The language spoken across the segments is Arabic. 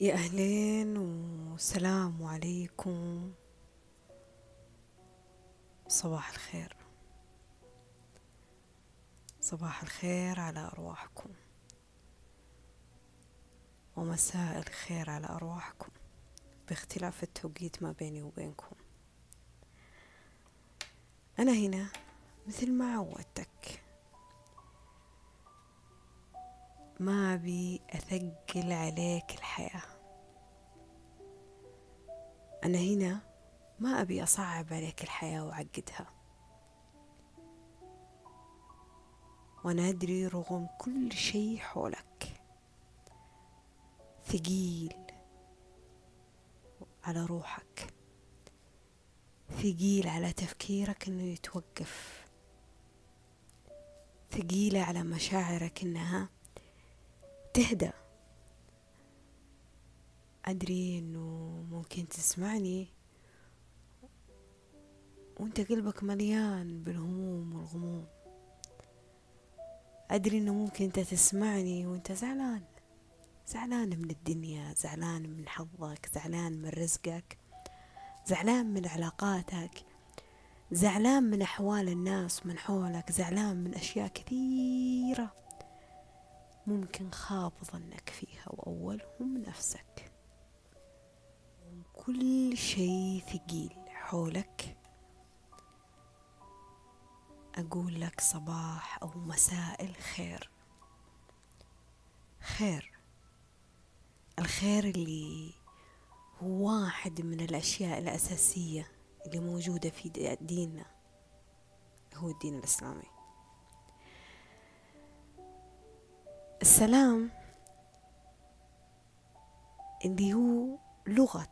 يا أهلين والسلام عليكم. صباح الخير. صباح الخير على أرواحكم. ومساء الخير على أرواحكم باختلاف التوقيت ما بيني وبينكم. أنا هنا مثل ما عودتك. ما أبي أثقل عليك الحياة. أنا هنا ما أبي أصعب عليك الحياة وأعقدها. وأنا أدري رغم كل شيء حولك ثقيل على روحك ثقيل على تفكيرك إنه يتوقف ثقيلة على مشاعرك إنها تهدى. أدري إنه ممكن تسمعني. وأنت قلبك مليان بالهموم والغموم أدري إنه ممكن أنت تسمعني وأنت زعلان. زعلان من الدنيا زعلان من حظك زعلان من رزقك زعلان من علاقاتك زعلان من أحوال الناس من حولك زعلان من أشياء كثيرة. ممكن خاب ظنك فيها وأولهم نفسك. كل شيء ثقيل حولك. أقول لك صباح أو مساء الخير. خير. الخير اللي هو واحد من الأشياء الأساسية اللي موجودة في ديننا. هو الدين الإسلامي. السلام. اللي هو لغة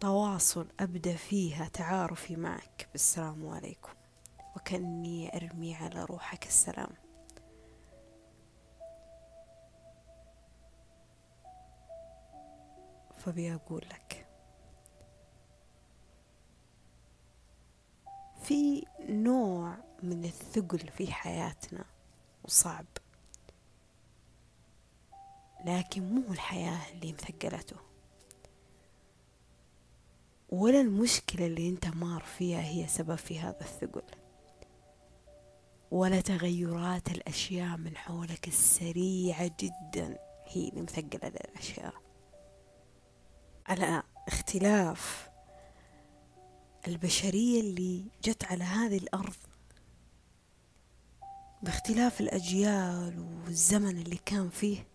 تواصل أبدأ فيها تعارفي معك. بالسلام عليكم. وكأني أرمي على روحك السلام. فبي أقول لك. في نوع من الثقل في حياتنا وصعب. لكن مو الحياة اللي مثقلته. ولا المشكلة اللي أنت مار فيها هي سبب في هذا الثقل. ولا تغيرات الأشياء من حولك السريعة جدا هي اللي مثقلة الأشياء على اختلاف البشرية اللي جت على هذه الأرض باختلاف الأجيال والزمن اللي كان فيه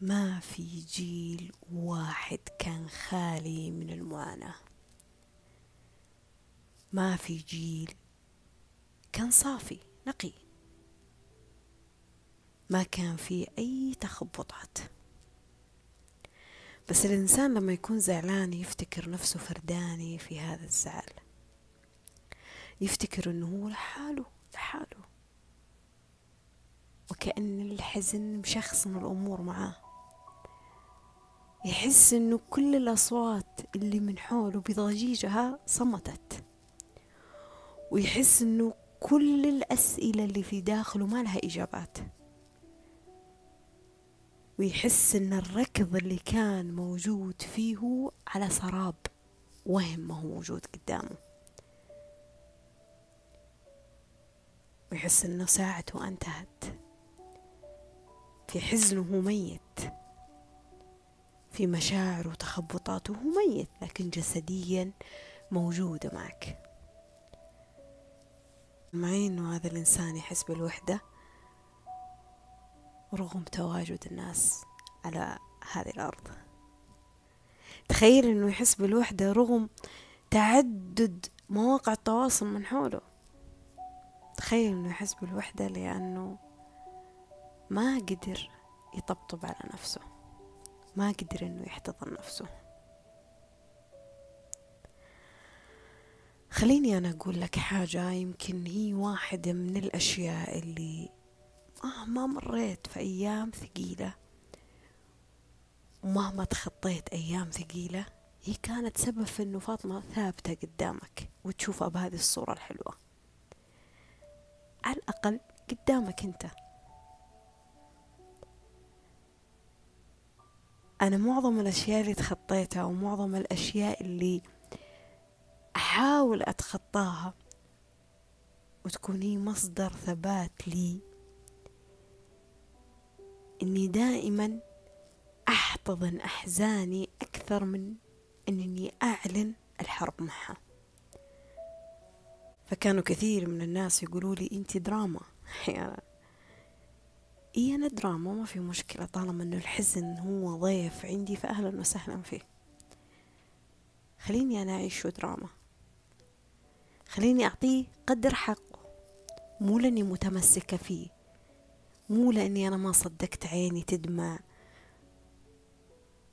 ما في جيل واحد كان خالي من المعاناة ما في جيل كان صافي نقي. ما كان فيه أي تخبطات. بس الإنسان لما يكون زعلان يفتكر نفسه فرداني في هذا الزعل. يفتكر أنه هو لحاله لحاله. وكأن الحزن مشخصن الأمور معاه. يحس إنه كل الأصوات اللي من حوله بضجيجها صمتت. ويحس إنه كل الأسئلة اللي في داخله ما لها إجابات. ويحس إن الركض اللي كان موجود فيه على سراب وهم ما هو موجود قدامه. ويحس إنه ساعته انتهت. في حزنه ميت. في مشاعر وتخبطات وهو ميت لكن جسديا موجودة معك. معي انه هذا الإنسان يحس بالوحدة؟ رغم تواجد الناس على هذه الأرض. تخيل إنه يحس بالوحدة رغم تعدد مواقع التواصل من حوله. تخيل إنه يحس بالوحدة لأنه ما قدر يطبطب على نفسه. ما قدر إنه يحتضن نفسه. خليني أنا أقول لك حاجة يمكن هي واحدة من الأشياء اللي مهما مريت في أيام ثقيلة ومهما تخطيت أيام ثقيلة هي كانت سبب في إنه فاطمة ثابتة قدامك وتشوفها بهذه الصورة الحلوة. على الأقل قدامك أنت. أنا معظم الأشياء اللي تخطيتها ومعظم الأشياء اللي أحاول أتخطاها وتكون هي مصدر ثبات لي إني دائما أحتضن أحزاني أكثر من أنني أعلن الحرب معها. فكانوا كثير من الناس يقولوا لي أنت دراما. أحيانا إيه أنا دراما ما في مشكلة طالما أنه الحزن هو ضيف عندي فأهلا وسهلا فيه. خليني أنا أعيش دراما. خليني أعطيه قدر حقه. مو لأني متمسكة فيه. مو لأني أنا ما صدقت عيني تدمع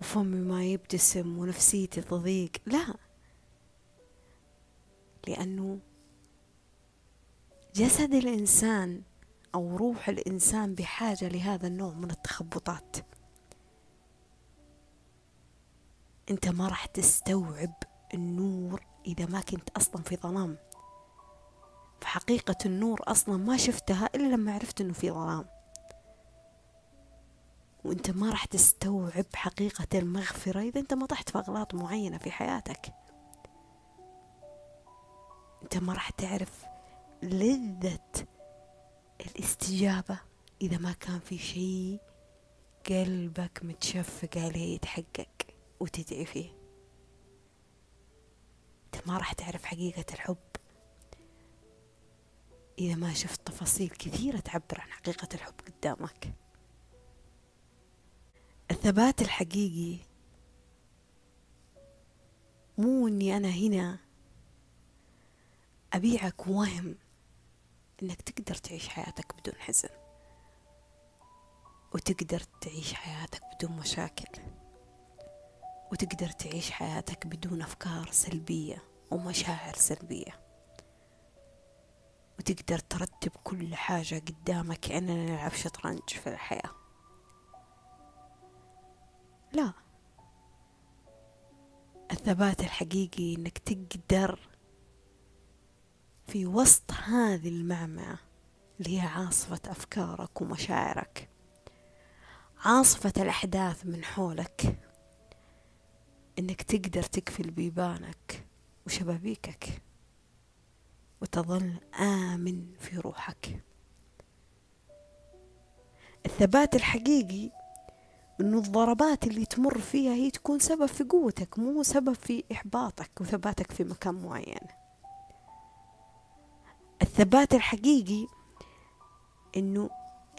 وفمي ما يبتسم ونفسيتي تضيق. لا. لأنه جسد الإنسان أو روح الإنسان بحاجة لهذا النوع من التخبطات. أنت ما راح تستوعب النور إذا ما كنت أصلا في ظلام. فحقيقة النور أصلا ما شفتها إلا لما عرفت أنه في ظلام. وأنت ما راح تستوعب حقيقة المغفرة إذا أنت ما طحت في أغلاط معينة في حياتك. أنت ما راح تعرف لذة الاستجابة. إذا ما كان في شيء قلبك متشفق عليه يتحقق وتدعي فيه. أنت ما راح تعرف حقيقة الحب. إذا ما شفت تفاصيل كثيرة تعبر عن حقيقة الحب قدامك. الثبات الحقيقي مو إني أنا هنا أبيعك وهم إنك تقدر تعيش حياتك بدون حزن. وتقدر تعيش حياتك بدون مشاكل. وتقدر تعيش حياتك بدون أفكار سلبية ومشاعر سلبية. وتقدر ترتب كل حاجة قدامك كاننا نلعب شطرنج في الحياة. لا. الثبات الحقيقي إنك تقدر في وسط هذه المعمعة اللي هي عاصفة أفكارك ومشاعرك. عاصفة الأحداث من حولك. إنك تقدر تقفل بيبانك وشبابيكك وتظل آمن في روحك. الثبات الحقيقي إنه الضربات اللي تمر فيها هي تكون سبب في قوتك مو سبب في إحباطك وثباتك في مكان معين. الثبات الحقيقي إنه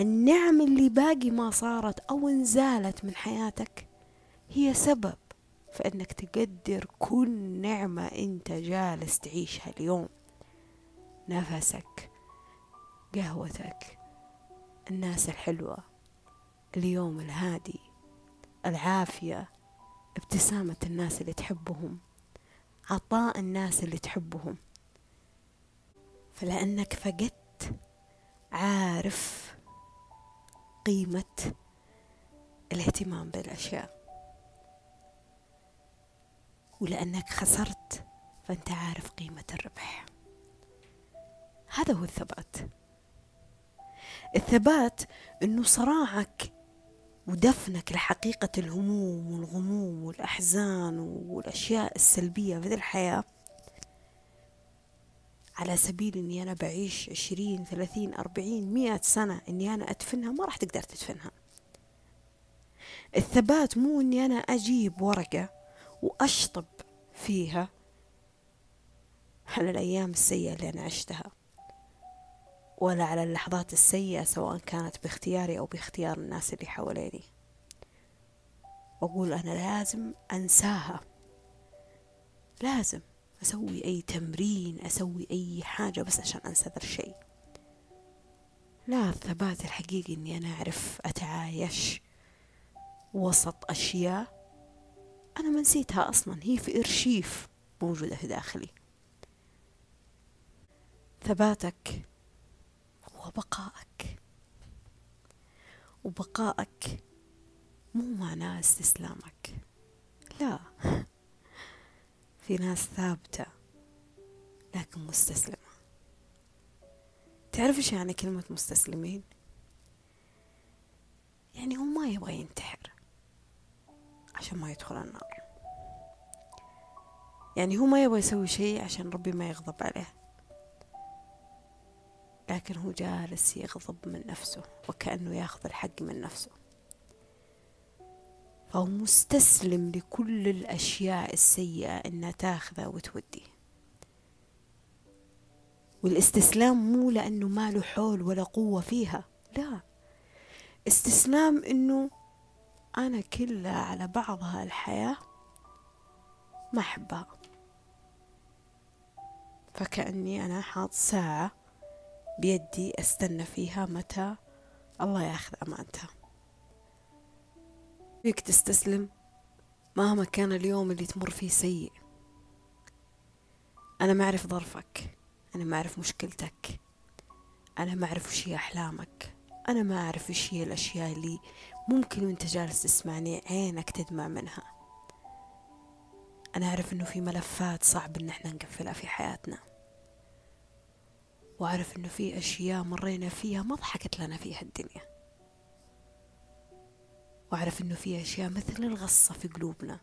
النعم اللي باقي ما صارت أو انزالت من حياتك هي سبب في إنك تقدر كل نعمة أنت جالس تعيشها اليوم. نفسك قهوتك الناس الحلوة اليوم الهادي العافية ابتسامة الناس اللي تحبهم عطاء الناس اللي تحبهم. فلأنك فقدت عارف قيمة الاهتمام بالأشياء. ولأنك خسرت فأنت عارف قيمة الربح. هذا هو الثبات. الثبات إنه صراعك ودفنك لحقيقة الهموم والغموم والأحزان والأشياء السلبية في الحياة على سبيل إني أنا بعيش عشرين ثلاثين أربعين مئة سنة إني أنا أدفنها ما راح تقدر تدفنها. الثبات مو إني أنا أجيب ورقة وأشطب فيها على الأيام السيئة اللي أنا عشتها ولا على اللحظات السيئة سواء كانت باختياري أو باختيار الناس اللي حواليني. وأقول أنا لازم أنساها لازم. أسوي أي تمرين أسوي أي حاجة بس عشان أنسى ذا الشيء. لا الثبات الحقيقي إني أنا أعرف أتعايش وسط أشياء أنا ما نسيتها أصلا. هي في إرشيف موجودة في داخلي. ثباتك وبقائك وبقائك مو معناه استسلامك. لا. في ناس ثابتة لكن مستسلمة. تعرف إيش يعني كلمة مستسلمين؟ يعني هو ما يبغى ينتحر عشان ما يدخل النار. يعني هو ما يبغى يسوي شيء عشان ربي ما يغضب عليه. لكن هو جالس يغضب من نفسه وكأنه ياخذ الحق من نفسه. فهو مستسلم لكل الأشياء السيئة إنها تاخذه وتوديه. والاستسلام مو لأنه ما له حول ولا قوة فيها لا. استسلام إنه أنا كلها على بعضها الحياة ما أحبها. فكأني أنا حاط ساعة بيدي أستنى فيها متى الله ياخذ أمانتها. فيك تستسلم مهما كان اليوم اللي تمر فيه سيء. أنا ما أعرف ظرفك أنا ما أعرف مشكلتك أنا ما أعرف وش هي أحلامك أنا ما أعرف وش هي الأشياء اللي ممكن وأنت جالس تسمعني عينك تدمع منها. أنا أعرف إنه في ملفات صعب إن إحنا نقفلها في حياتنا. وأعرف إنه في أشياء مرينا فيها ما ضحكت لنا فيها الدنيا. وأعرف إنه في أشياء مثل الغصة في قلوبنا.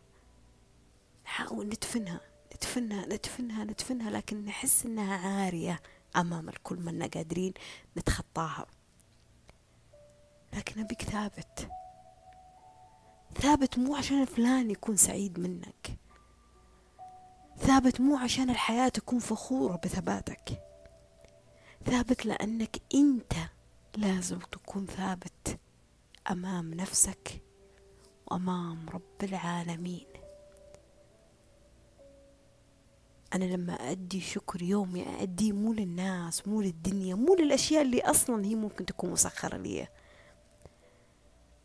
نحاول ندفنها ندفنها ندفنها ندفنها لكن نحس إنها عارية أمام الكل منا قادرين نتخطاها. لكن أبيك ثابت. ثابت مو عشان فلان يكون سعيد منك. ثابت مو عشان الحياة تكون فخورة بثباتك. ثابت لأنك أنت لازم تكون ثابت. أمام نفسك وأمام رب العالمين. أنا لما أدي شكر يومي أديه مو للناس مو للدنيا مو للأشياء اللي أصلا هي ممكن تكون مسخرة لي.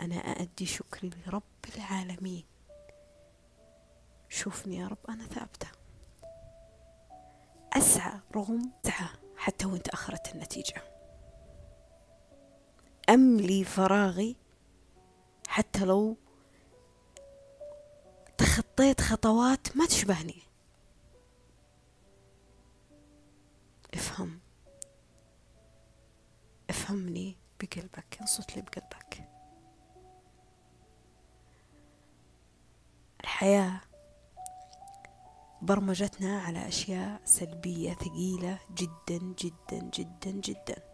أنا أدي شكري لرب العالمين. شوفني يا رب أنا ثابتة. أسعى رغم سعى حتى وإن تأخرت النتيجة. أملي فراغي حتى لو تخطيت خطوات ما تشبهني. افهم. افهمني بقلبك انصت لي بقلبك. الحياة برمجتنا على أشياء سلبية ثقيلة جدا جدا جدا جدا.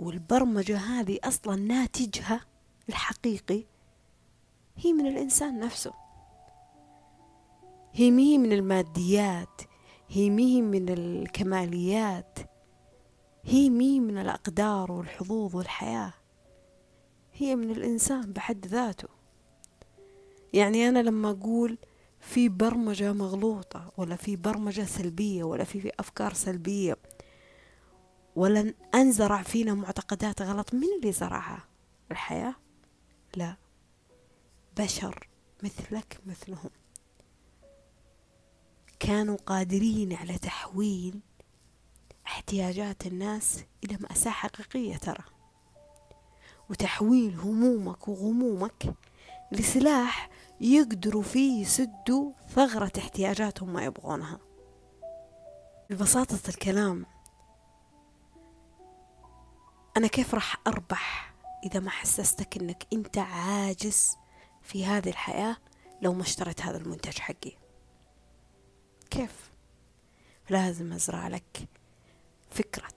والبرمجة هذه أصلا ناتجها الحقيقي هي من الإنسان نفسه. هي مهي من الماديات هي مهي من الكماليات هي مهي من الأقدار والحظوظ والحياة. هي من الإنسان بحد ذاته. يعني أنا لما أقول في برمجة مغلوطة ولا في برمجة سلبية ولا في, أفكار سلبية ولا أنزرع فينا معتقدات غلط. من اللي زرعها؟ الحياة؟ لا. بشر مثلك مثلهم. كانوا قادرين على تحويل احتياجات الناس إلى مأساة حقيقية ترى. وتحويل همومك وغمومك لسلاح يقدروا فيه يسدوا ثغرة احتياجاتهم ما يبغونها. ببساطة الكلام أنا كيف راح أربح إذا ما حسستك إنك أنت عاجز في هذه الحياة لو ما اشتريت هذا المنتج حقي؟ كيف؟ لازم أزرع لك فكرة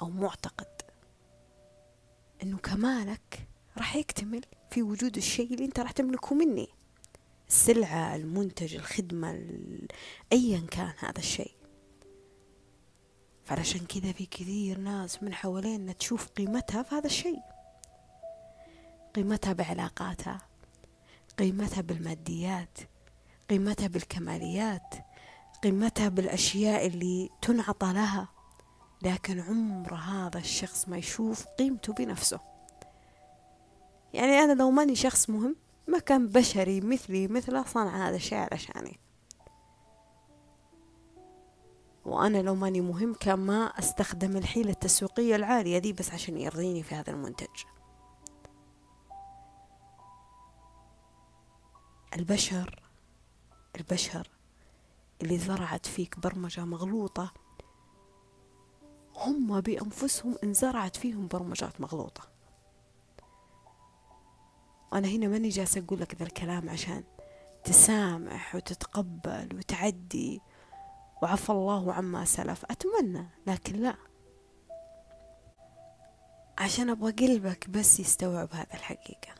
أو معتقد إنه كمالك راح يكتمل في وجود الشيء اللي أنت راح تملكه مني. السلعة المنتج الخدمة أيا كان هذا الشيء. فعلشان كذا في كثير ناس من حوالينا تشوف قيمتها في هذا الشيء. قيمتها بعلاقاتها قيمتها بالماديات قيمتها بالكماليات قيمتها بالأشياء اللي تنعطى لها. لكن عمر هذا الشخص ما يشوف قيمته بنفسه. يعني أنا لو ماني شخص مهم ما كان بشري مثلي مثله صنع هذا الشيء علشاني. وأنا لو ماني مهم كان ما أستخدم الحيلة التسويقية العالية دي بس عشان يرضيني في هذا المنتج. البشر البشر اللي زرعت فيك برمجة مغلوطة هم بأنفسهم انزرعت فيهم برمجات مغلوطة. أنا هنا ماني جالسة أقول لك ذا الكلام عشان تسامح وتتقبل وتعدي وعفى الله عما سلف. أتمنى لكن لا. عشان أبغى قلبك بس يستوعب هذا الحقيقة.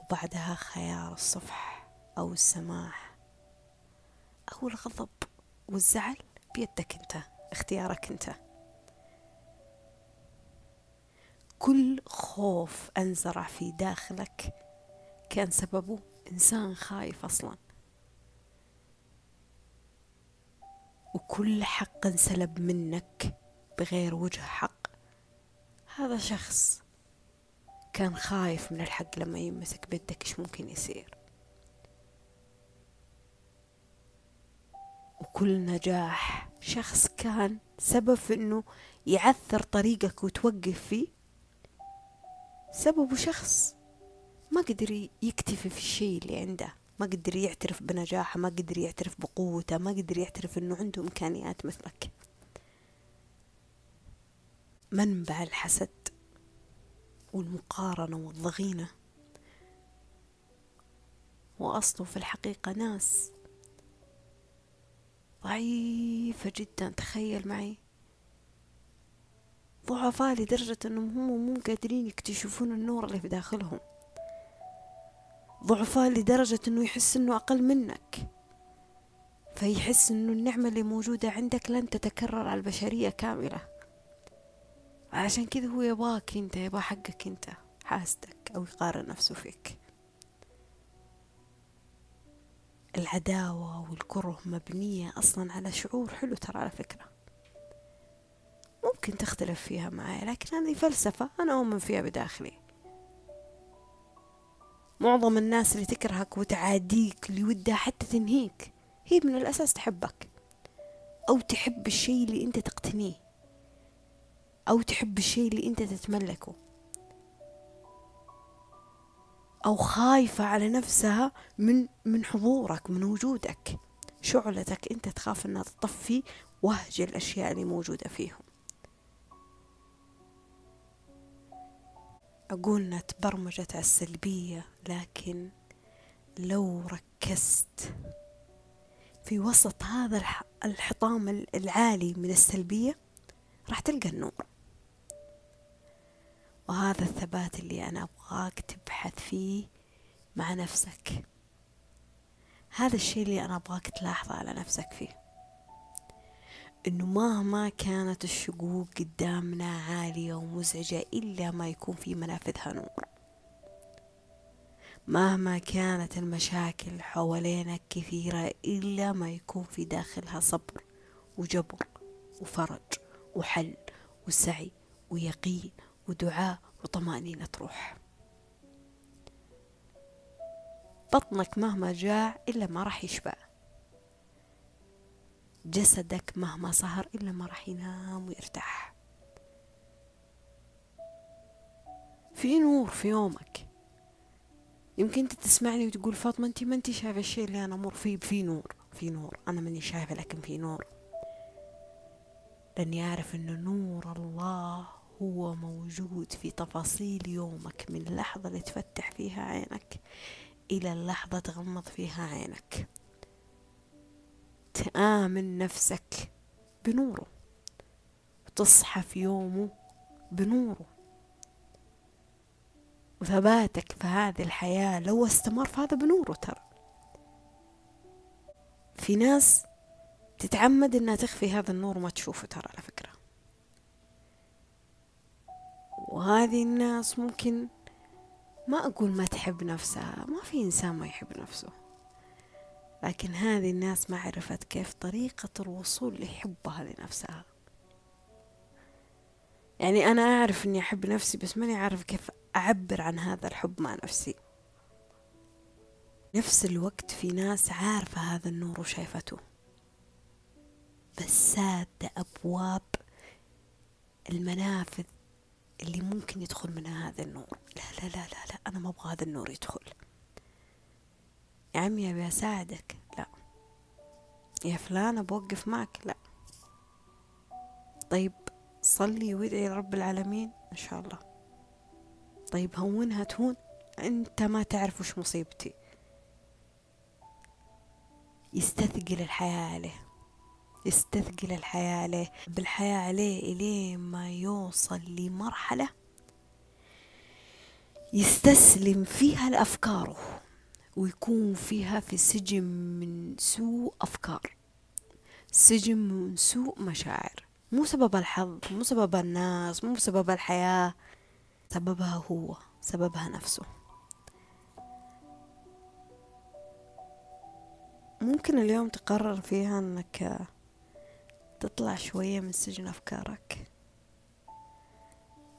وبعدها خيار الصفح أو السماح. أو الغضب والزعل بيدك أنت اختيارك أنت. كل خوف أنزرع في داخلك كان سببه إنسان خايف أصلا. وكل حق انسلب منك بغير وجه حق. هذا شخص كان خايف من الحق لما يمسك بيدك إيش ممكن يصير؟ وكل نجاح شخص كان سبب في إنه يعثر طريقك وتوقف فيه. سببه شخص ما قدر يكتفي في الشيء اللي عنده. ما قدر يعترف بنجاحه ما قدر يعترف بقوته ما قدر يعترف إنه عنده إمكانيات مثلك. منبع الحسد والمقارنة والضغينة؟ وأصله في الحقيقة ناس ضعيفة جدا. تخيل معي. ضعفاء لدرجة أنهم هم مو قادرين يكتشفون النور اللي في داخلهم. ضعفاء لدرجة أنه يحس أنه أقل منك. فيحس أنه النعمة اللي موجودة عندك لن تتكرر على البشرية كاملة. عشان كذا هو يبغاك أنت يبغى حقك أنت حاسدك أو يقارن نفسه فيك. العداوة والكره مبنية أصلا على شعور حلو ترى على فكرة. ممكن تختلف فيها معي لكن هذه فلسفة أنا أؤمن فيها بداخلي. معظم الناس اللي تكرهك وتعاديك اللي ودها حتى تنهيك هي من الأساس تحبك. أو تحب الشيء اللي أنت تقتنيه. أو تحب الشيء اللي أنت تتملكه. أو خايفة على نفسها من من حضورك من وجودك. شعلتك أنت تخاف أنها تطفي وهج الأشياء اللي موجودة فيهم. أقول أنها تبرمجت على السلبية لكن لو ركزت في وسط هذا الحطام العالي من السلبية راح تلقى النور. وهذا الثبات اللي أنا أبغاك تبحث فيه مع نفسك. هذا الشيء اللي أنا أبغاك تلاحظه على نفسك فيه. إنه مهما كانت الشقوق قدامنا عالية ومزعجة إلا ما يكون في منافذها نور. مهما كانت المشاكل حوالينك كثيرة إلا ما يكون في داخلها صبر وجبر وفرج وحل وسعي ويقين ودعاء وطمأنينة روح. بطنك مهما جاع إلا ما راح يشبع. جسدك مهما سهر إلا ما راح ينام ويرتاح. في نور في يومك. يمكن أنت تسمعني وتقول فاطمة أنت ما أنت شايفة الشيء اللي أنا أمر فيه في نور في نور. أنا ماني شايفة لكن في نور. لاني اعرف أن نور الله هو موجود في تفاصيل يومك من اللحظة اللي تفتح فيها عينك إلى اللحظة تغمض فيها عينك. تآمن نفسك بنوره. وتصحى في يومه بنوره. وثباتك في هذه الحياة لو استمر فهذا بنوره ترى. في ناس تتعمد إنها تخفي هذا النور وما تشوفه ترى على فكرة. وهذه الناس ممكن ما أقول ما تحب نفسها ما في إنسان ما يحب نفسه. لكن هذه الناس ما عرفت كيف طريقة الوصول لحبها لنفسها. يعني أنا أعرف أني أحب نفسي بس ماني عارف كيف أعبر عن هذا الحب مع نفسي. نفس الوقت في ناس عارفة هذا النور وشايفته. بس سادة أبواب المنافذ اللي ممكن يدخل منها هذا النور. لا لا لا لا, لا أنا ما أبغى هذا النور يدخل. يا عمي أبي أساعدك. لا. يا فلان بوقف معك. لا. طيب صلي وادعي لرب العالمين إن شاء الله. طيب هونها تهون أنت ما تعرف وش مصيبتي. يستثقل الحياة عليه. يستثقل الحياة عليه. بالحياة عليه إلين ما يوصل لمرحلة يستسلم فيها لأفكاره. ويكون فيها في سجن من سوء أفكار سجن من سوء مشاعر. مو سبب الحظ مو سبب الناس مو سبب الحياة سببها هو سببها نفسه. ممكن اليوم تقرر فيها إنك تطلع شوية من سجن أفكارك.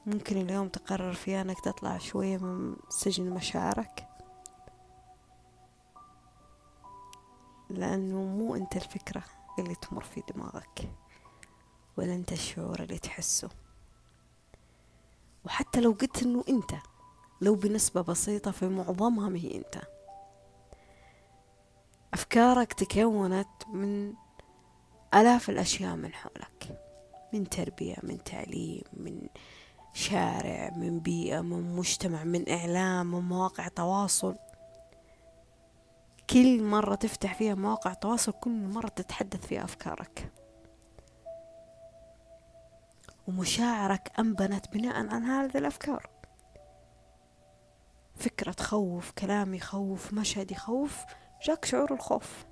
ممكن اليوم تقرر فيها إنك تطلع شوية من سجن مشاعرك. لأنه مو أنت الفكرة اللي تمر في دماغك ولا أنت الشعور اللي تحسه. وحتى لو قلت إنه أنت لو بنسبة بسيطة في معظمها ما هي أنت. أفكارك تكونت من آلاف الأشياء من حولك من تربية من تعليم من شارع من بيئة من مجتمع من إعلام من مواقع تواصل. كل مرة تفتح فيها مواقع تواصل كل مرة تتحدث فيها أفكارك. ومشاعرك أنبنت بناء عن هذه الأفكار. فكرة تخوف كلام يخوف مشهد يخوف جاك شعور الخوف.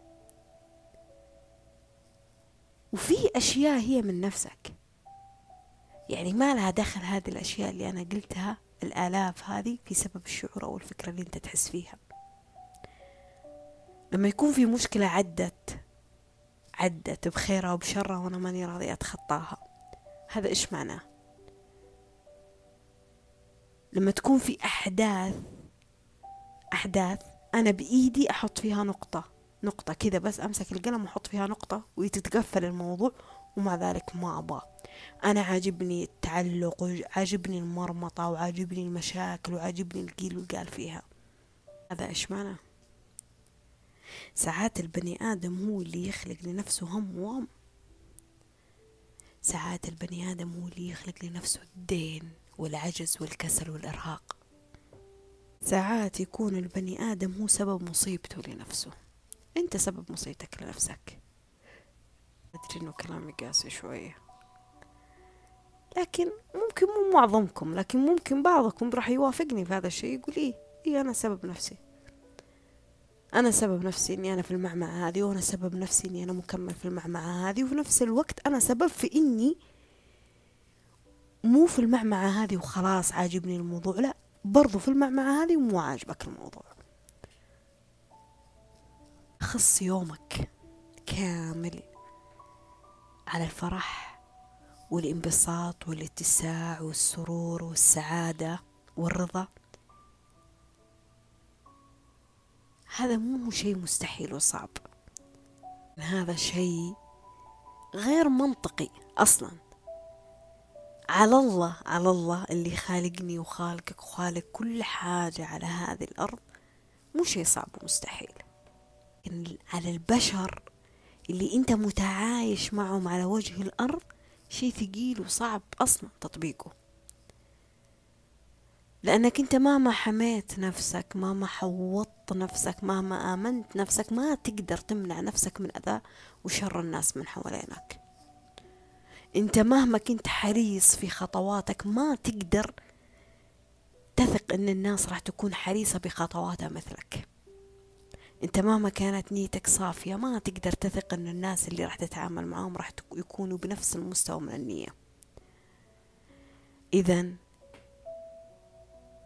وفي أشياء هي من نفسك. يعني ما لها دخل هذه الأشياء اللي أنا قلتها الآلاف هذه في سبب الشعور أو الفكرة اللي أنت تحس فيها. لما يكون في مشكلة عدت عدت بخيرها وبشرها وأنا ماني راضي أتخطاها. هذا إيش معناه؟ لما تكون في أحداث أحداث أنا بإيدي أحط فيها نقطة نقطة كذا بس أمسك القلم وأحط فيها نقطة ويتتقفل الموضوع ومع ذلك ما أبغى. أنا عاجبني التعلق وعاجبني المرمطة وعاجبني المشاكل وعاجبني القيل والقال فيها. هذا إيش معنى ساعات البني آدم هو اللي يخلق لنفسه هم وهم. ساعات البني آدم هو اللي يخلق لنفسه الدين والعجز والكسل والإرهاق. ساعات يكون البني آدم هو سبب مصيبته لنفسه. أنت سبب مصيبتك لنفسك. أدري إنه كلامي قاسي شوية. لكن ممكن مو معظمكم لكن ممكن بعضكم راح يوافقني في هذا الشيء يقول إيه إيه أنا سبب نفسي. أنا سبب نفسي إني أنا في المعمعة هذه وأنا سبب نفسي إني أنا مكمل في المعمعة هذه وفي نفس الوقت أنا سبب في إني مو في المعمعة هذه وخلاص عاجبني الموضوع لا برضو في المعمعة هذه ومو عاجبك الموضوع. خص يومك كامل على الفرح والانبساط والاتساع والسرور والسعادة والرضا. هذا مو شيء مستحيل وصعب. هذا شيء غير منطقي أصلا. على الله على الله اللي خالقني وخالقك وخالق كل حاجة على هذه الأرض. مو شيء صعب ومستحيل. على البشر اللي أنت متعايش معهم على وجه الأرض شيء ثقيل وصعب أصلا تطبيقه. لأنك أنت مهما حميت نفسك مهما حوطت نفسك مهما آمنت نفسك ما تقدر تمنع نفسك من أذى وشر الناس من حوالينك. أنت مهما كنت حريص في خطواتك ما تقدر تثق أن الناس راح تكون حريصة بخطواتها مثلك. أنت مهما كانت نيتك صافية ما تقدر تثق إن الناس اللي راح تتعامل معاهم راح يكونوا بنفس المستوى من النية. اذا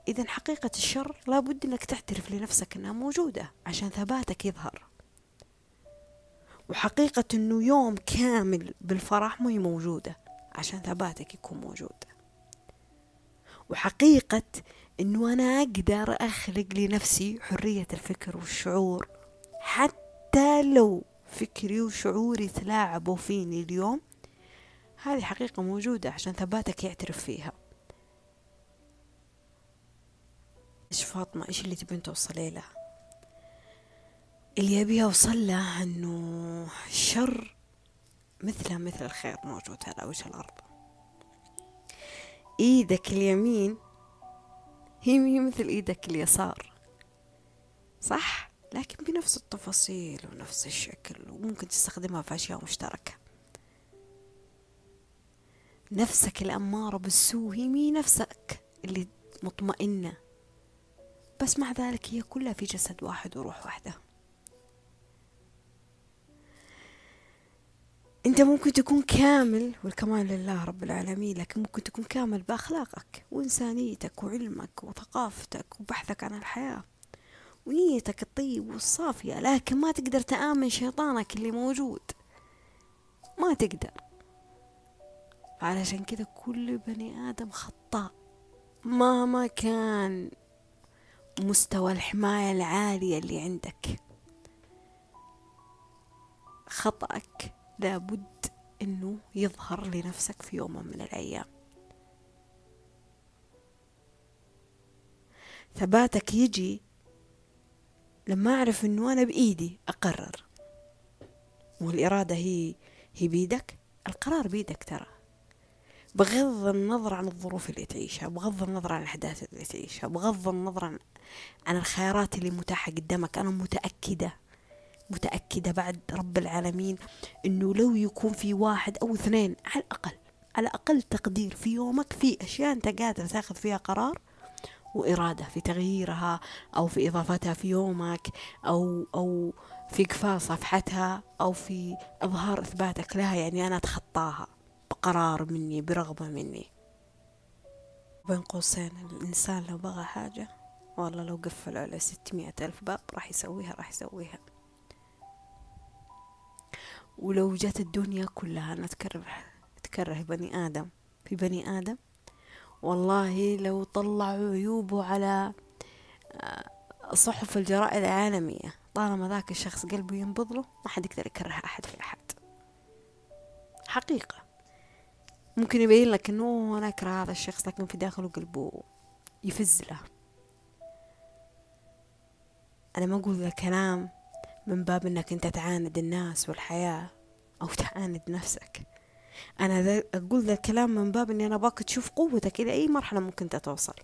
إذا حقيقة الشر لابد إنك تعترف لنفسك إنها موجودة عشان ثباتك يظهر. وحقيقة إنه يوم كامل بالفرح ما هي موجودة عشان ثباتك يكون موجود. وحقيقة إنه أنا أقدر أخلق لنفسي حرية الفكر والشعور. حتى لو فكري وشعوري تلاعبوا فيني اليوم هذه حقيقة موجودة عشان ثباتك يعترف فيها. إيش فاطمة؟ إيش اللي تبين توصلي له اللي أبي أوصل له أنه الشر مثله مثل الخير موجود على وجه الأرض. إيدك اليمين هي مثل إيدك اليسار. صح؟ لكن بنفس التفاصيل ونفس الشكل وممكن تستخدمها في أشياء مشتركة. نفسك الأمارة بالسوء هي مي نفسك اللي مطمئنة. بس مع ذلك هي كلها في جسد واحد وروح واحدة. انت ممكن تكون كامل والكمال لله رب العالمين لكن ممكن تكون كامل بأخلاقك وإنسانيتك وعلمك وثقافتك وبحثك عن الحياة ونيتك الطيب والصافية لكن ما تقدر تآمن شيطانك اللي موجود. ما تقدر. علشان كذا كل بني آدم خطاء مهما كان. مستوى الحماية العالية اللي عندك. خطأك لابد إنه يظهر لنفسك في يوم من الأيام. ثباتك يجي لما أعرف إنه أنا بإيدي أقرر. والإرادة هي هي بيدك القرار بيدك ترى. بغض النظر عن الظروف اللي تعيشها بغض النظر عن الأحداث اللي تعيشها بغض النظر عن, عن الخيارات اللي متاحة قدامك. أنا متأكدة متأكدة بعد رب العالمين إنه لو يكون في واحد أو اثنين على الأقل على أقل تقدير في يومك في أشياء أنت قادر تاخذ فيها قرار وإرادة في تغييرها أو في إضافتها في يومك أو أو في إقفال صفحتها أو في إظهار إثباتك لها يعني أنا أتخطاها. بقرار مني برغبة مني. بين قوسين الإنسان لو بغى حاجة والله لو قفلوا على ستمائة ألف باب راح يسويها راح يسويها. ولو جت الدنيا كلها أنا تكره تكره بني آدم. في بني آدم؟ والله لو طلعوا عيوبه على آه، صحف الجرائد العالمية طالما ذاك الشخص قلبه ينبض له ما حد يقدر يكره أحد في أحد حقيقة. ممكن يبين لك إنه أنا أكره هذا الشخص لكن في داخله قلبه يفز له. أنا ما أقول ذا الكلام من باب إنك أنت تعاند الناس والحياة أو تعاند نفسك. أنا أقول ذا الكلام من باب إني أنا أباك تشوف قوتك إلى أي مرحلة ممكن توصل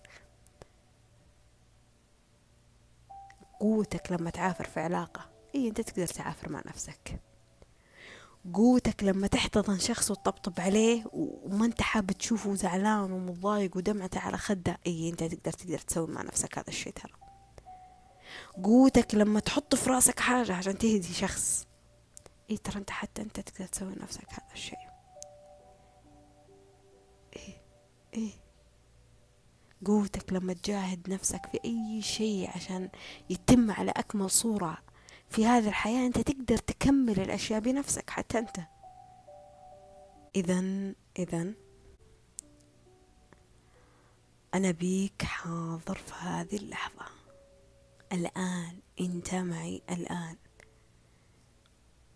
قوتك لما تعافر في علاقة. اي أنت تقدر تعافر مع نفسك. قوتك لما تحتضن شخص وتطبطب عليه وما انت حاب تشوفه زعلان ومتضايق ودمعته على خده إي انت تقدر تقدر تسوي مع نفسك هذا الشيء ترى. قوتك لما تحط في راسك حاجة عشان تهدي شخص إيه ترى انت حتى انت تقدر تسوي نفسك هذا الشيء إيه إيه قوتك لما تجاهد نفسك في أي شيء عشان يتم على أكمل صورة في هذه الحياة أنت تقدر تكمل الأشياء بنفسك حتى أنت. اذا اذا أنا بيك حاضر في هذه اللحظة. الآن أنت معي الآن.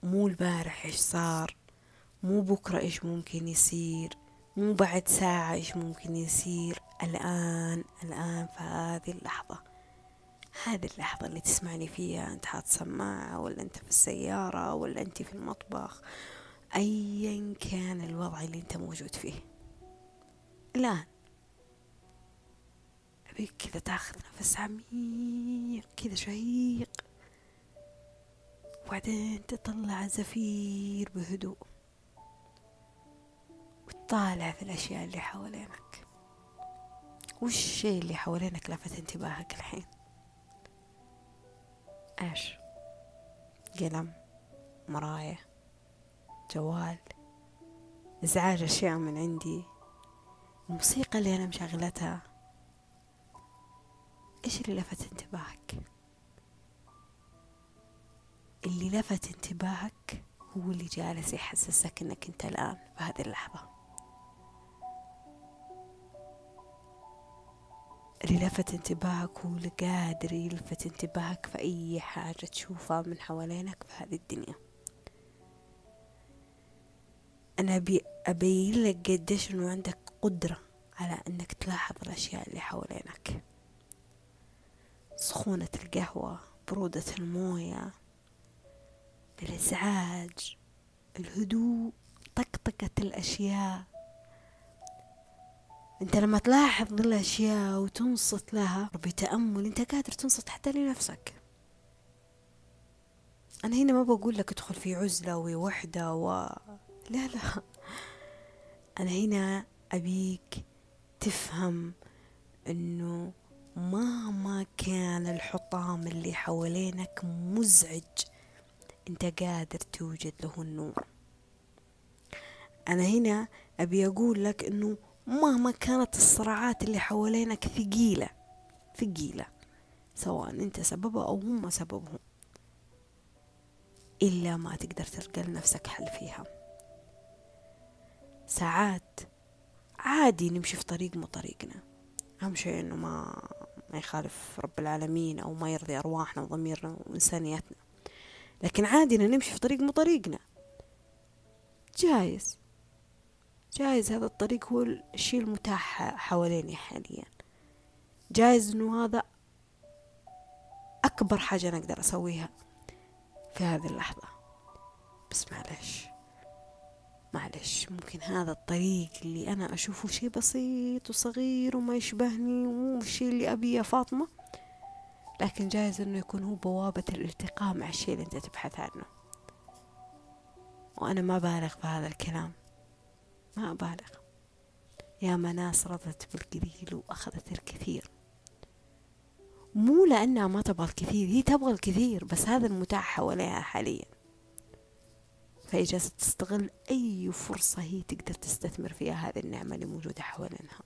مو البارح إيش صار مو بكرة إيش ممكن يصير مو بعد ساعة إيش ممكن يصير. الآن الآن في هذه اللحظة. هذه اللحظة اللي تسمعني فيها أنت حاط سماعة ولا أنت في السيارة ولا أنت في المطبخ؟ أيا كان الوضع اللي أنت موجود فيه. الآن. أبيك كذا تاخذ نفس عميق كذا شهيق. وبعدين تطلع زفير بهدوء. وتطالع في الأشياء اللي حوالينك. وش الشيء اللي حوالينك لفت انتباهك الحين. إيش؟ قلم مراية جوال ازعاج أشياء من عندي الموسيقى اللي أنا مشغلتها. إيش اللي لفت انتباهك؟ اللي لفت انتباهك هو اللي جالس يحسسك إنك أنت الآن في هذه اللحظة. اللي لفت انتباهك هو اللي قادر يلفت انتباهك في أي حاجة تشوفها من حوالينك في هذه الدنيا. أنا أبي أبين لك قديش إنه عندك قدرة على إنك تلاحظ الأشياء اللي حوالينك. سخونة القهوة برودة الموية الإزعاج الهدوء طقطقة الأشياء. انت لما تلاحظ الاشياء وتنصت لها بتأمل انت قادر تنصت حتى لنفسك. أنا هنا ما بقول لك ادخل في عزلة ووحدة و لا لا. أنا هنا أبيك تفهم إنه مهما كان الحطام اللي حوالينك مزعج انت قادر توجد له النور. أنا هنا أبي أقول لك إنه مهما كانت الصراعات اللي حوالينك ثقيلة ثقيلة سواء انت سببها أو هم سببهم إلا ما تقدر تلقى لنفسك حل فيها. ساعات عادي نمشي في طريق مو طريقنا. أهم شيء إنه ما ما يخالف رب العالمين أو ما يرضي أرواحنا وضميرنا وإنسانيتنا. لكن عادي نمشي في طريق مو طريقنا. جايز. جايز هذا الطريق هو الشيء المتاح حواليني حاليا. جايز إنه هذا أكبر حاجة أنا أقدر أسويها في هذه اللحظة. بس معلش معلش ممكن هذا الطريق اللي أنا أشوفه شيء بسيط وصغير وما يشبهني ومو الشيء اللي أبيه يا فاطمة لكن جايز أنه يكون هو بوابة الالتقاء مع الشيء اللي أنت تبحث عنه. وأنا ما بالغ في هذا الكلام. ما أبالغ يا ناس رضت بالقليل وأخذت الكثير. مو لأنها ما تبغى الكثير هي تبغى الكثير بس هذا المتاح حواليها حاليا. فهي جالسة تستغل أي فرصة هي تقدر تستثمر فيها هذه النعمة اللي موجودة حوالينها.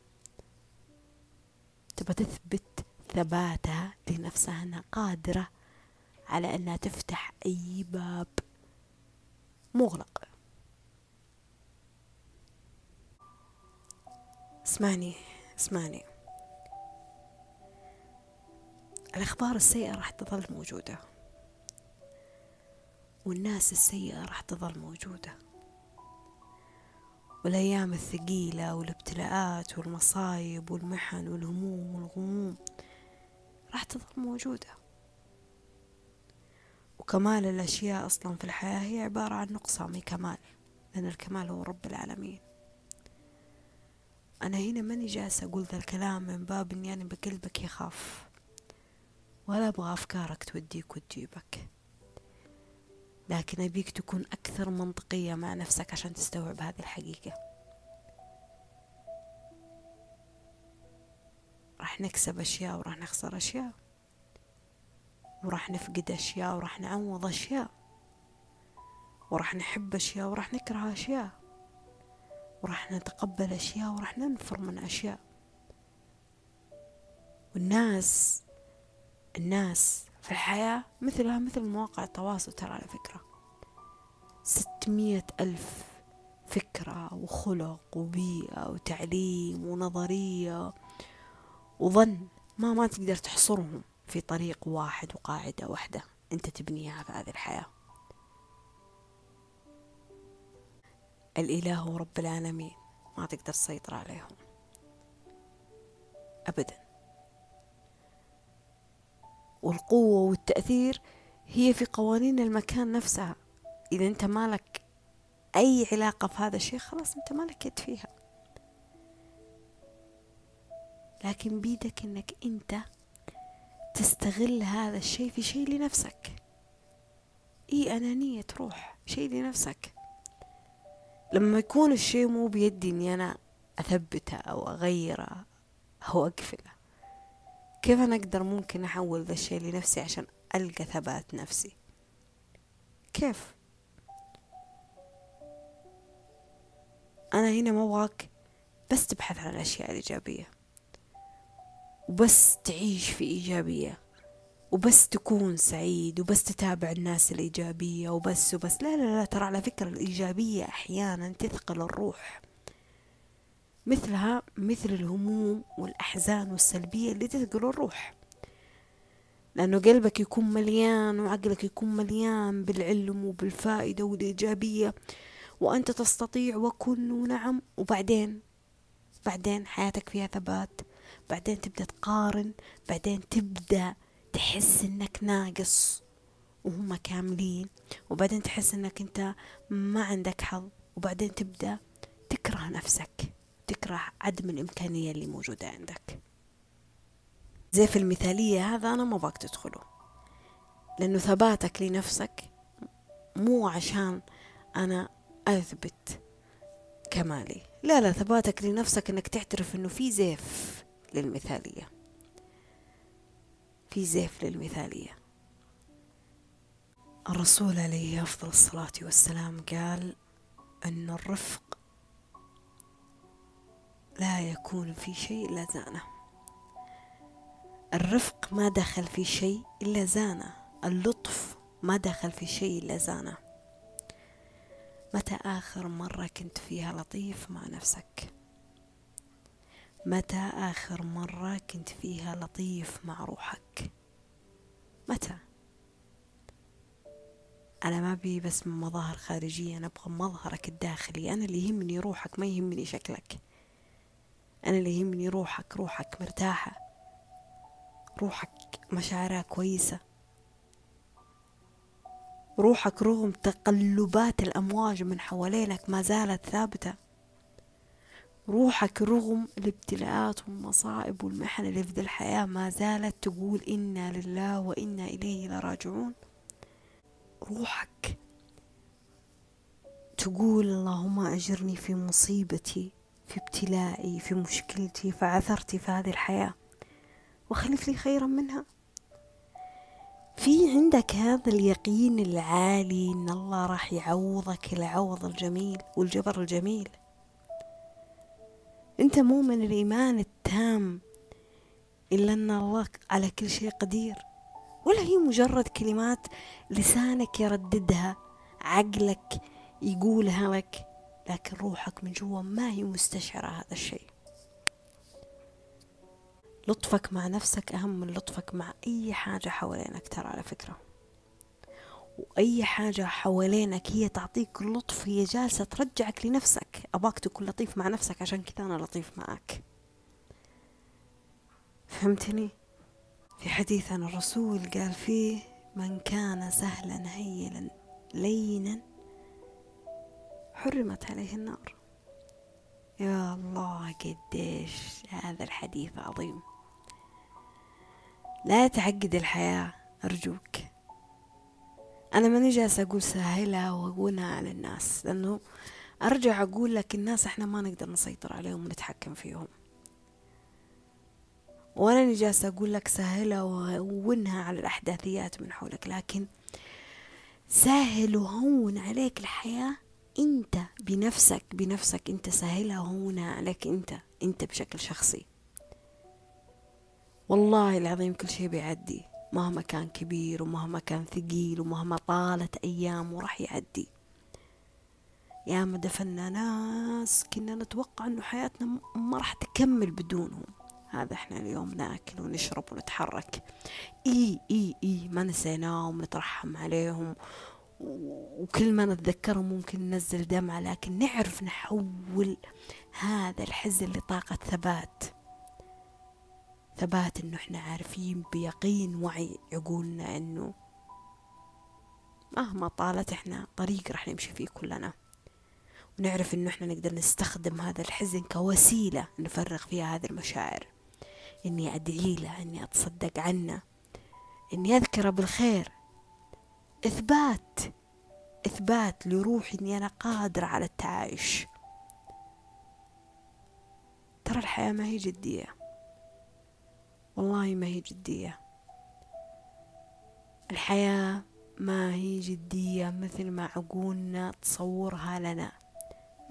تبى تثبت ثباتها لنفسها أنها قادرة على أنها تفتح أي باب مغلق. اسمعني اسمعني. الأخبار السيئة راح تظل موجودة. والناس السيئة راح تظل موجودة. والأيام الثقيلة والابتلاءات والمصايب والمحن والهموم والغموم راح تظل موجودة. وكمال الأشياء أصلا في الحياة هي عبارة عن نقصان من كمال لأن الكمال هو رب العالمين. أنا هنا ماني جالسة أقول ذا الكلام من باب إني أنا بقلبك يخاف. ولا أبغى أفكارك توديك وتجيبك. لكن أبيك تكون أكثر منطقية مع نفسك عشان تستوعب هذه الحقيقة. راح نكسب أشياء وراح نخسر أشياء. وراح نفقد أشياء وراح نعوض أشياء. وراح نحب أشياء وراح نكره أشياء. وراح نتقبل أشياء وراح ننفر من أشياء. والناس الناس في الحياة مثلها مثل مواقع التواصل ترى على فكرة. ستمية ألف فكرة وخلق وبيئة وتعليم ونظرية وظن ما ما تقدر تحصرهم في طريق واحد وقاعدة واحدة أنت تبنيها في هذه الحياة. الإله ورب العالمين. ما تقدر تسيطر عليهم. أبدا. والقوة والتأثير هي في قوانين المكان نفسها. إذا أنت مالك أي علاقة في هذا الشيء خلاص أنت مالك يد فيها. لكن بيدك أنك أنت تستغل هذا الشيء في شيء لنفسك. إي أنانية تروح. شيء لنفسك. لما يكون الشيء مو بيدي إني أنا أثبته أو أغيره أو أقفله كيف أنا أقدر ممكن أحول ذا الشيء لنفسي عشان ألقى ثبات نفسي؟ كيف؟ أنا هنا ما أبغاك بس تبحث عن الأشياء الإيجابية وبس تعيش في إيجابية. وبس تكون سعيد وبس تتابع الناس الإيجابية وبس وبس. لا لا لا ترى على فكرة الإيجابية أحيانا تثقل الروح. مثلها مثل الهموم والأحزان والسلبية اللي تثقل الروح. لأنه قلبك يكون مليان وعقلك يكون مليان بالعلم وبالفائدة والإيجابية. وأنت تستطيع وكن ونعم. وبعدين بعدين حياتك فيها ثبات. بعدين تبدأ تقارن. بعدين تبدأ تحس إنك ناقص وهم كاملين وبعدين تحس إنك أنت ما عندك حظ وبعدين تبدأ تكره نفسك وتكره عدم الإمكانية اللي موجودة عندك. زيف المثالية هذا أنا ما باك تدخله لأنه ثباتك لنفسك مو عشان أنا أثبت كمالي. لا لا ثباتك لنفسك أنك تعترف أنه في زيف للمثالية. في زيف للمثالية. الرسول عليه أفضل الصلاة والسلام قال أن الرفق لا يكون في شيء إلا زانة. الرفق ما دخل في شيء إلا زانة. اللطف ما دخل في شيء إلا زانة. متى آخر مرة كنت فيها لطيف مع نفسك؟ متى آخر مرة كنت فيها لطيف مع روحك؟ متى؟ أنا ما بي بس من مظاهر خارجية أنا أبغى مظهرك الداخلي. أنا اللي يهمني روحك ما يهمني شكلك. أنا اللي يهمني روحك روحك مرتاحة. روحك مشاعرها كويسة. روحك رغم تقلبات الأمواج من حوالينك ما زالت ثابتة. روحك رغم الابتلاءات والمصائب والمحن اللي في الحياة ما زالت تقول إنا لله وإنا إليه لراجعون. روحك تقول اللهم أجرني في مصيبتي في ابتلائي في مشكلتي فعثرتي في هذه الحياة. وخلف لي خيرا منها. في عندك هذا اليقين العالي إن الله راح يعوضك العوض الجميل والجبر الجميل. أنت مؤمن الإيمان التام إلا أن الله على كل شيء قدير. ولا هي مجرد كلمات لسانك يرددها عقلك يقولها لك لكن روحك من جوا ما هي مستشعرة هذا الشيء. لطفك مع نفسك أهم من لطفك مع أي حاجة حوالينك ترى على فكرة. وأي حاجة حوالينك هي تعطيك لطف هي جالسة ترجعك لنفسك. أباك تكون لطيف مع نفسك عشان كذا أنا لطيف معك فهمتني؟ في حديث عن الرسول قال فيه من كان سهلا هيلا لينا حرمت عليه النار. يا الله قديش هذا الحديث عظيم. لا تعقد الحياة أرجوك. أنا ماني جالسة أقول سهلها وأقولها على الناس لأنه أرجع أقول لك الناس إحنا ما نقدر نسيطر عليهم ونتحكم فيهم. وأنا جالسة أقول لك سهلها وهونها على الأحداثيات من حولك لكن سهل وهون عليك الحياة أنت بنفسك بنفسك أنت سهلها وهونها عليك أنت أنت بشكل شخصي. والله العظيم كل شيء بيعدي. مهما كان كبير ومهما كان ثقيل ومهما طالت أيام وراح يعدي. يا ما دفنا ناس كنا نتوقع أنه حياتنا ما راح تكمل بدونهم. هذا إحنا اليوم ناكل ونشرب ونتحرك. إي إي إي ما نسيناهم نترحم عليهم. وكل ما نتذكرهم ممكن ننزل دمعة لكن نعرف نحول هذا الحزن لطاقة ثبات. ثبات إنه إحنا عارفين بيقين وعي عقولنا إنه مهما طالت إحنا طريق رح نمشي فيه كلنا. ونعرف إنه إحنا نقدر نستخدم هذا الحزن كوسيلة نفرغ فيها هذه المشاعر. إني أدعي له إني أتصدق عنه إني أذكره بالخير. إثبات إثبات لروحي إني أنا قادرة على التعايش. ترى الحياة ما هي جدية. والله ما هي جدية. الحياة ما هي جدية مثل ما عقولنا تصورها لنا.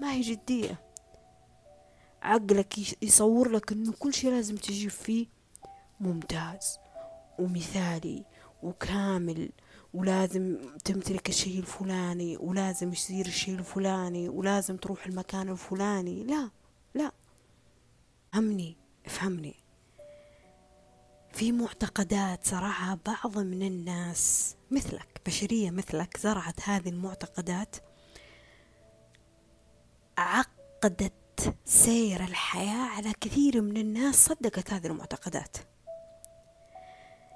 ما هي جدية. عقلك يصور لك إنه كل شيء لازم تجيب فيه ممتاز ومثالي وكامل ولازم تمتلك الشيء الفلاني ولازم يصير الشيء الفلاني ولازم تروح المكان الفلاني. لا لا. فهمني افهمني في معتقدات زرعها بعض من الناس مثلك بشرية مثلك زرعت هذه المعتقدات. عقدت سير الحياة على كثير من الناس صدقت هذه المعتقدات.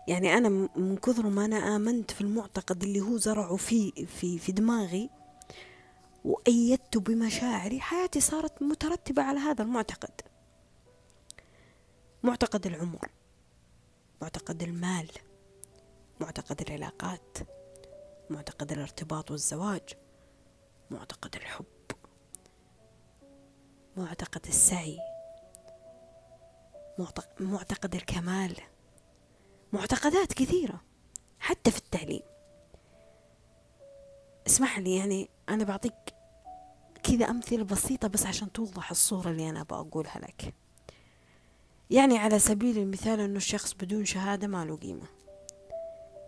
يعني أنا من كثر ما أنا آمنت في المعتقد اللي هو زرعه في في في دماغي وأيدت بمشاعري حياتي صارت مترتبة على هذا المعتقد. معتقد العمر. معتقد المال معتقد العلاقات معتقد الارتباط والزواج معتقد الحب معتقد السعي معتقد الكمال معتقدات كثيرة حتى في التعليم. اسمح لي يعني أنا بعطيك كذا أمثلة بسيطة بس عشان توضح الصورة اللي أنا بقولها لك. يعني على سبيل المثال أنه الشخص بدون شهادة ما له قيمة.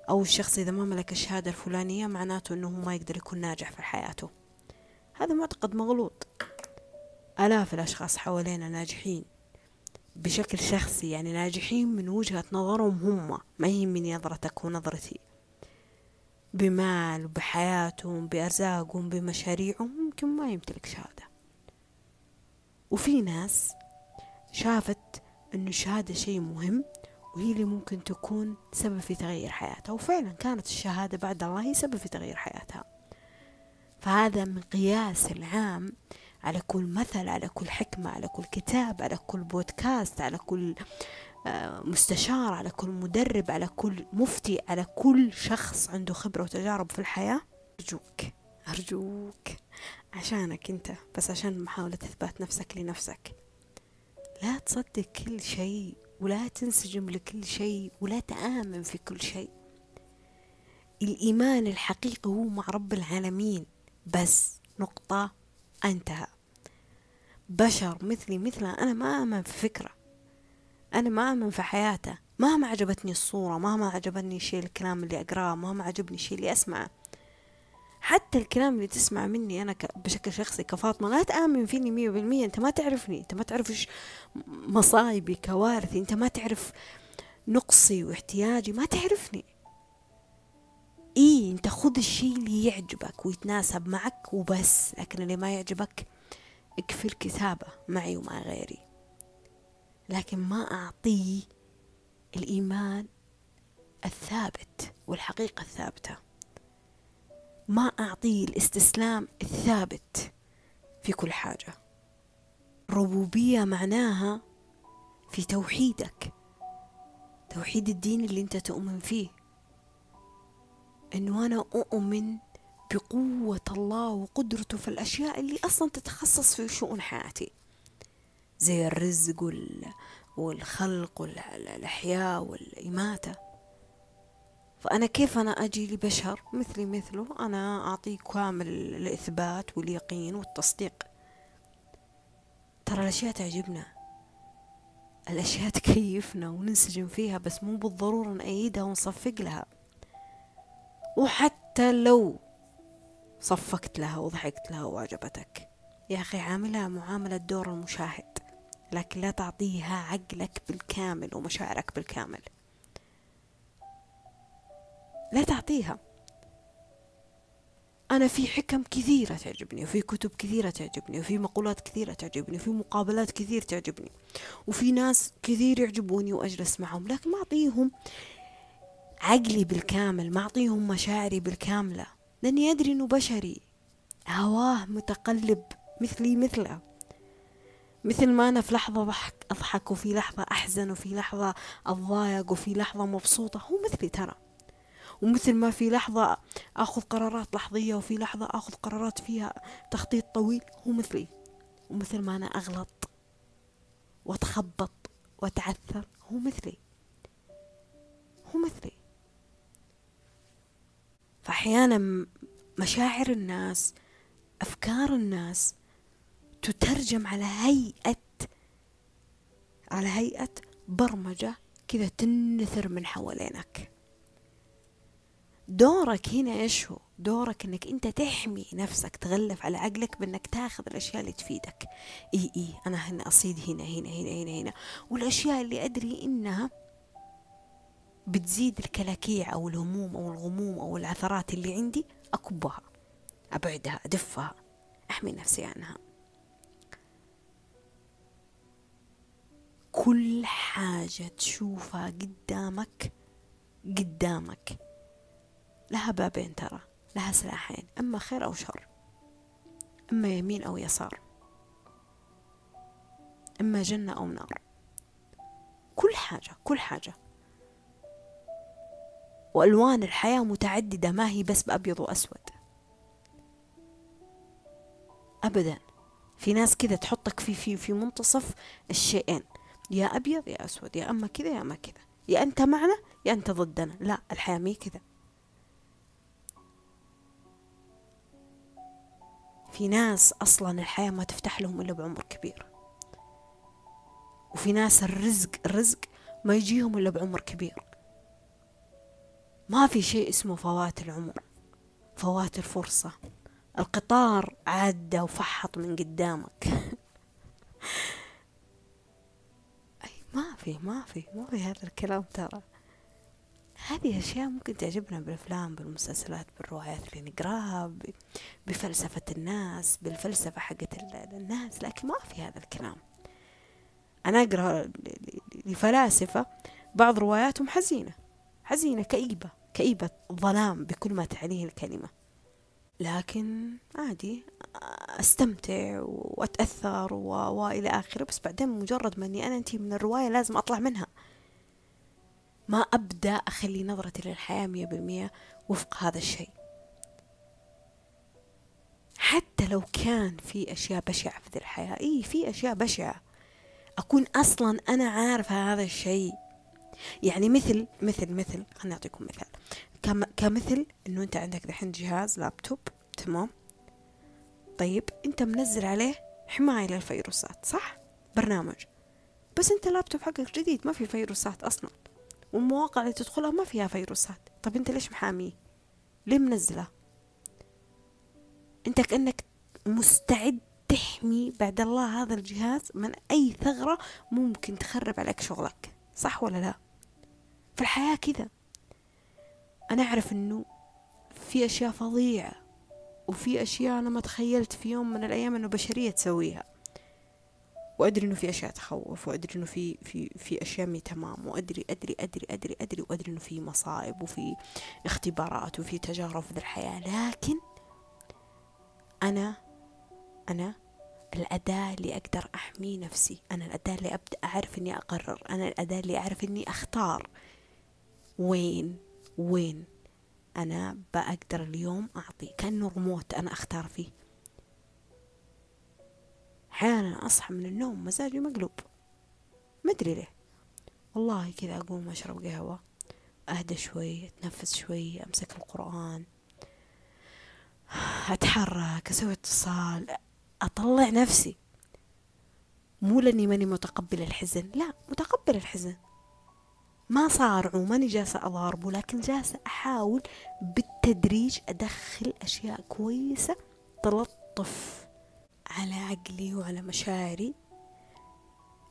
أو الشخص إذا ما ملك الشهادة الفلانية معناته أنه ما يقدر يكون ناجح في حياته. هذا معتقد مغلوط. آلاف الأشخاص حوالينا ناجحين بشكل شخصي يعني ناجحين من وجهة نظرهم هم ما هي من نظرتك ونظرتي. بمال بحياتهم بأرزاقهم بمشاريعهم ممكن ما يمتلك شهادة. وفي ناس شافت أنه الشهادة شيء مهم وهي اللي ممكن تكون سبب في تغيير حياتها. وفعلا كانت الشهادة بعد الله هي سبب في تغيير حياتها. فهذا مقياس العام على كل مثل على كل حكمة على كل كتاب على كل بودكاست على كل آه، مستشار على كل مدرب على كل مفتي على كل شخص عنده خبرة وتجارب في الحياة. أرجوك أرجوك عشانك أنت بس عشان محاولة إثبات نفسك لنفسك. لا تصدق كل شيء ولا تنسجم لكل شيء ولا تآمن في كل شيء. الإيمان الحقيقي هو مع رب العالمين. بس نقطة أنتهى. بشر مثلي مثله أنا ما آمن في فكرة. أنا ما آمن في حياته. مهما عجبتني الصورة مهما عجبني شيء الكلام اللي أقراه مهما عجبني شيء اللي أسمعه. حتى الكلام اللي تسمع مني أنا بشكل شخصي كفاطمة لا تآمن فيني مية بالمية. أنت ما تعرفني أنت ما تعرف إيش مصايبي كوارثي أنت ما تعرف نقصي واحتياجي ما تعرفني. إيه أنت خذ الشيء اللي يعجبك ويتناسب معك وبس لكن اللي ما يعجبك اكفي الكتابة معي ومع غيري. لكن ما أعطيه الإيمان الثابت والحقيقة الثابتة. ما أعطيه الاستسلام الثابت في كل حاجة. ربوبية معناها في توحيدك توحيد الدين اللي أنت تؤمن فيه. انه أنا أؤمن بقوة الله وقدرته في الأشياء اللي أصلا تتخصص في شؤون حياتي. زي الرزق والخلق والاحياء والإماتة. فأنا كيف أنا أجي لبشر؟ مثلي مثله أنا أعطيه كامل الإثبات واليقين والتصديق. ترى الأشياء تعجبنا. الأشياء تكيفنا وننسجم فيها بس مو بالضرورة نأيدها ونصفق لها. وحتى لو صفقت لها وضحكت لها وعجبتك يا أخي عاملها معاملة دور المشاهد لكن لا تعطيها عقلك بالكامل ومشاعرك بالكامل. لا تعطيها. أنا في حكم كثيرة تعجبني وفي كتب كثيرة تعجبني وفي مقولات كثيرة تعجبني وفي مقابلات كثير تعجبني وفي ناس كثير يعجبوني وأجلس معهم لكن ما أعطيهم عقلي بالكامل ما أعطيهم مشاعري بالكاملة لأني أدري أنه بشري. هواه متقلب مثلي مثله. مثل ما أنا في لحظة ضحك أضحك وفي لحظة أحزن وفي لحظة أتضايق وفي لحظة مبسوطة هو مثلي ترى. ومثل ما في لحظة أخذ قرارات لحظية وفي لحظة أخذ قرارات فيها تخطيط طويل هو مثلي. ومثل ما أنا أغلط وأتخبط وأتعثر هو مثلي. هو مثلي. فأحيانا مشاعر الناس أفكار الناس تترجم على هيئة على هيئة برمجة كذا تنثر من حوالينك. دورك هنا إيش هو دورك إنك أنت تحمي نفسك تغلف على عقلك بإنك تاخذ الأشياء اللي تفيدك. إي إي أنا هنا أصيد هنا هنا هنا هنا هنا. والأشياء اللي أدري إنها بتزيد الكلاكيع أو الهموم أو الغموم أو العثرات اللي عندي أكبها أبعدها أدفها أحمي نفسي عنها. كل حاجة تشوفها قدامك قدامك. لها بابين ترى لها سلاحين أما خير أو شر إما يمين أو يسار إما جنة أو نار. كل حاجة كل حاجة. وألوان الحياة متعددة ما هي بس بأبيض وأسود. أبدا. في ناس كذا تحطك في في في منتصف الشيئين يا أبيض يا أسود يا أما كذا يا أما كذا. يا أنت معنا يا أنت ضدنا. لا الحياة مي كذا. في ناس أصلا الحياة ما تفتح لهم إلا بعمر كبير. وفي ناس الرزق الرزق ما يجيهم إلا بعمر كبير. ما في شيء اسمه فوات العمر فوات الفرصة. القطار عدى وفحط من قدامك. أي ما في ما في ما في هذا الكلام ترى. هذه أشياء ممكن تعجبنا بالأفلام بالمسلسلات بالروايات اللي نقراها بفلسفة الناس بالفلسفة حقت الناس لكن ما في هذا الكلام أنا أقرأ لفلاسفة بعض رواياتهم حزينة حزينة كئيبة كئيبة ظلام بكل ما تعنيه الكلمة لكن عادي أستمتع وأتأثر. وإلى آخره بس بعدين مجرد ما إني أنا أنتهي من الرواية لازم أطلع منها ما أبدأ أخلي نظرتي للحياة مية بالمية وفق هذا الشيء. حتى لو كان في أشياء بشعة في ذي الحياة إي في أشياء بشعة. أكون أصلا أنا عارفة هذا الشيء. يعني مثل مثل مثل خليني أعطيكم مثال. كمثل إنه أنت عندك دحين جهاز لابتوب تمام؟ طيب أنت منزل عليه حماية للفيروسات صح؟ برنامج. بس أنت اللابتوب حقك جديد ما في فيروسات أصلا. والمواقع اللي تدخلها ما فيها فيروسات. طب انت ليش محاميه ليه منزلة؟ انت كأنك مستعد تحمي بعد الله هذا الجهاز من أي ثغرة ممكن تخرب عليك شغلك. صح ولا لا؟ في الحياة كذا. أنا أعرف أنه في أشياء فظيعة وفي أشياء أنا ما تخيلت في يوم من الأيام أنه بشرية تسويها. وأدري إنه في أشياء تخوف وأدري إنه في في في أشياء مي تمام وأدري أدري أدري أدري أدري وأدري إنه في مصائب وفي اختبارات وفي تجارب في الحياة. لكن أنا أنا الأداة اللي أقدر أحمي نفسي أنا الأداة اللي أبدأ أعرف إني أقرر أنا الأداة اللي أعرف إني أختار. وين؟ وين أنا بقدر اليوم أعطي؟ كأنه ريموت أنا أختار فيه. أحيانا أصحى من النوم مزاجي مقلوب. ما أدري ليه. والله كذا أقوم أشرب قهوة أهدى شوي أتنفس شوي أمسك القرآن أتحرك أسوي اتصال أطلع نفسي. مو لأني ماني متقبل الحزن لا متقبل الحزن. ما صارعوا ماني جالسة أضاربه لكن جالسة أحاول بالتدريج أدخل أشياء كويسة تلطف. على عقلي وعلى مشاعري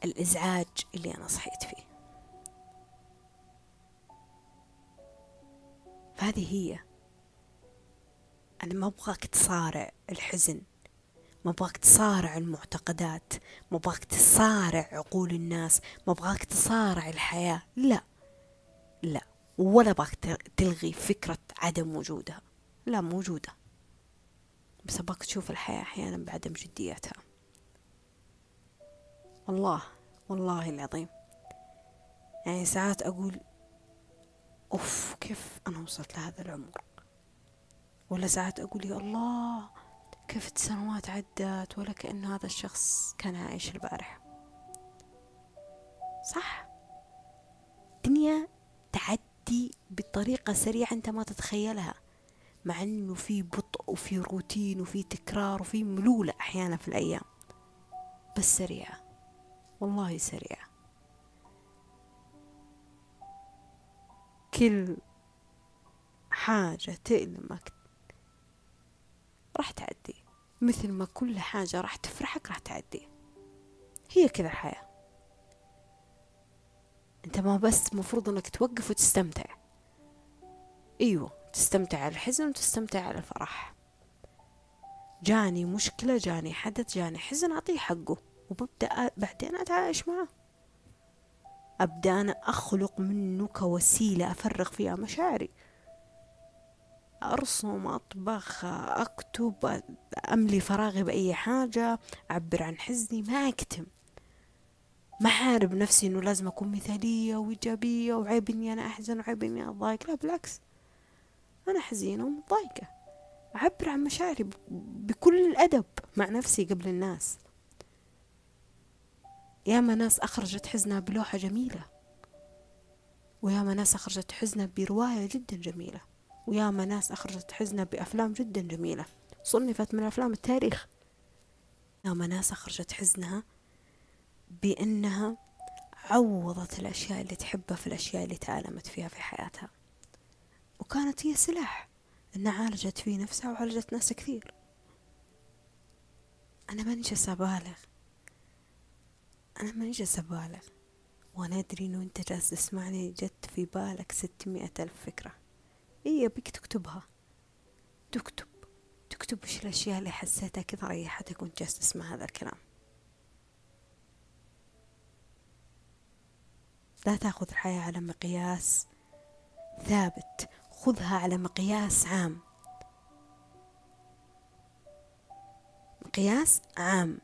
الإزعاج اللي أنا صحيت فيه. فهذه هي. أنا ما أبغاك تصارع الحزن. ما ابغاك تصارع المعتقدات. ما ابغاك تصارع عقول الناس. ما ابغاك تصارع الحياة. لا. لا. ولا أبغاك تلغي فكرة عدم وجودها. لا موجودة. بس ابغاك تشوف الحياة أحيانا بعدم جديتها والله والله العظيم. يعني ساعات أقول أوف كيف أنا وصلت لهذا العمر؟ ولا ساعات أقول يا الله كيف السنوات عدت ولا كأن هذا الشخص كان عايش البارح صح. الدنيا تعدي بطريقة سريعة أنت ما تتخيلها. مع أنه في بطء وفي روتين وفي تكرار وفي ملولة أحيانا في الأيام. بس سريعة. والله سريعة. كل حاجة تألمك راح تعدي. مثل ما كل حاجة راح تفرحك راح تعدي. هي كذا الحياة أنت ما بس مفروض إنك توقف وتستمتع. أيوه. تستمتع على الحزن وتستمتع على الفرح جاني مشكلة جاني حدث جاني حزن أعطيه حقه. وببدأ بعدين أتعايش معه. أبدأ أنا أخلق منه كوسيلة أفرغ فيها مشاعري. أرسم أطبخ أكتب أملي فراغي بأي حاجة أعبر عن حزني ما أكتم. ما حارب نفسي إنه لازم أكون مثالية وإيجابية وعيب إني أنا أحزن وعيب إني أضايق لا بالعكس. أنا حزينة ومضايقة. أعبر عن مشاعري بكل الأدب مع نفسي قبل الناس. ياما ناس أخرجت حزنها بلوحة جميلة وياما ناس أخرجت حزنها برواية جدا جميلة وياما ناس أخرجت حزنها بأفلام جدا جميلة. صنفت من أفلام التاريخ. ياما ناس أخرجت حزنها بأنها عوضت الأشياء اللي تحبها في الأشياء اللي تألمت فيها في حياتها. وكانت هي سلاح. إنها عالجت فيه نفسها وعالجت ناس كثير. أنا ما جالسة أبالغ. أنا ما جالسة أبالغ. وأنا أدري إنه أنت جالس تسمعني. جت في بالك ستمائة ألف فكرة. إيه بيك تكتبها. تكتب. تكتب إيش الأشياء اللي حسيتها كذا ريحتك وأنت جالس تسمع هذا الكلام. لا تأخذ الحياة على مقياس ثابت. خذها على مقياس عام. مقياس عام.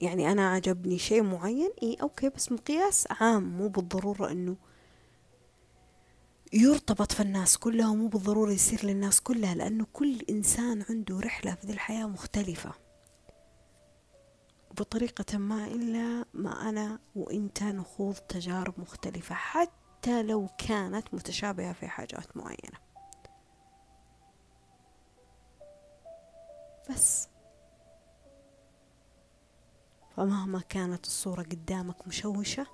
يعني أنا عجبني شيء معين إيه أوكي بس مقياس عام مو بالضرورة إنه يرتبط في الناس كلها ومو بالضرورة يصير للناس كلها لأنه كل إنسان عنده رحلة في ذي الحياة مختلفة. بطريقة ما إلا ما أنا وإنت نخوض تجارب مختلفة. حتى لو كانت متشابهة في حاجات معينة. بس. فمهما كانت الصورة قدامك مشوشة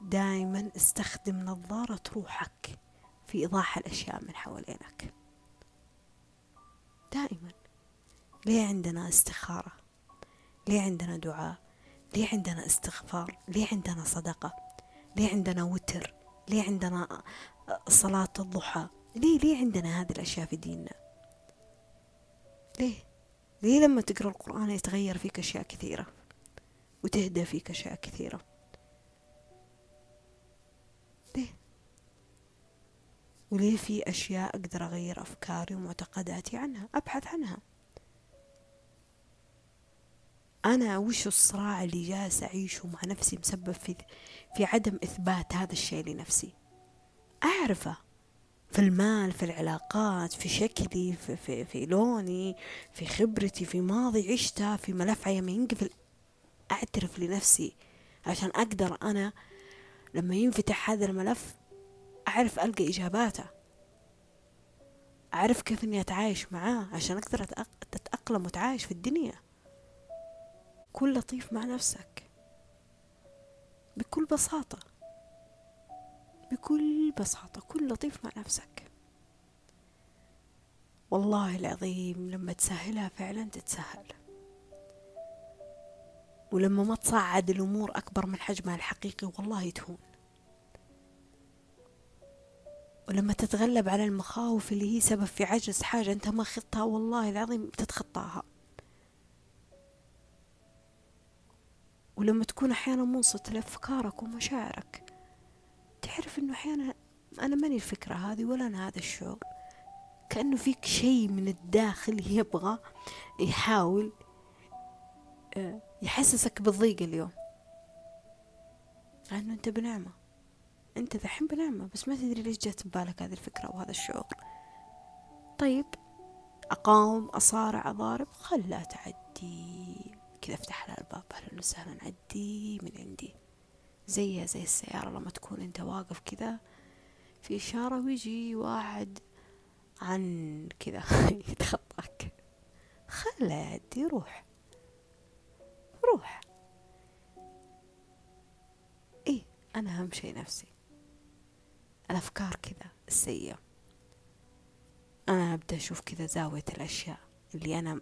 دائما استخدم نظارة روحك في إيضاح الأشياء من حوالينك. دائما ليه عندنا استخارة؟ ليه عندنا دعاء؟ ليه عندنا استغفار؟ ليه عندنا صدقة؟ ليه عندنا وتر؟ ليه عندنا صلاة الضحى؟ ليه ليه عندنا هذه الأشياء في ديننا؟ ليه؟ ليه لما تقرأ القرآن يتغير فيك أشياء كثيرة؟ وتهدى فيك أشياء كثيرة؟ ليه؟ وليه في أشياء أقدر أغير أفكاري ومعتقداتي عنها؟ أبحث عنها. أنا وش الصراع اللي جالس أعيشه مع نفسي مسبب في في عدم إثبات هذا الشيء لنفسي؟ أعرفه. في المال في العلاقات في شكلي في, في, في لوني في خبرتي في ماضي عشتها في ملف عيام ينقفل. أعترف لنفسي عشان أقدر أنا لما ينفتح هذا الملف أعرف ألقى إجاباته. أعرف كيف إني أتعايش معاه عشان أقدر أتأقلم وأتعايش في الدنيا. كن لطيف مع نفسك. بكل بساطة. بكل بساطة كن لطيف مع نفسك. والله العظيم لما تسهلها فعلا تتسهل. ولما ما تصعد الأمور أكبر من حجمها الحقيقي والله تهون. ولما تتغلب على المخاوف اللي هي سبب في عجز حاجة أنت ما خطها والله العظيم تتخطاها. ولما تكون أحيانا منصت لأفكارك ومشاعرك تعرف إنه أحيانا أنا ماني الفكرة هذه ولا أنا هذا الشعور كأنه فيك شيء من الداخل يبغى يحاول آه، يحسسك بالضيق اليوم. لأنه أنت بنعمة. أنت ذحين بنعمة بس ما تدري ليش جت ببالك هذه الفكرة وهذا الشعور طيب أقاوم أصارع أضارب خلها تعدي. كذا أفتح لها الباب أهلا وسهلا عدي من عندي؟ زيها زي السيارة لما تكون أنت واقف كذا في إشارة ويجي واحد عن كذا يتخطاك. خله يعدي روح. روح إيه أنا أهم شي نفسي. الأفكار كذا السيئة. أنا أبدأ أشوف كذا زاوية الأشياء اللي أنا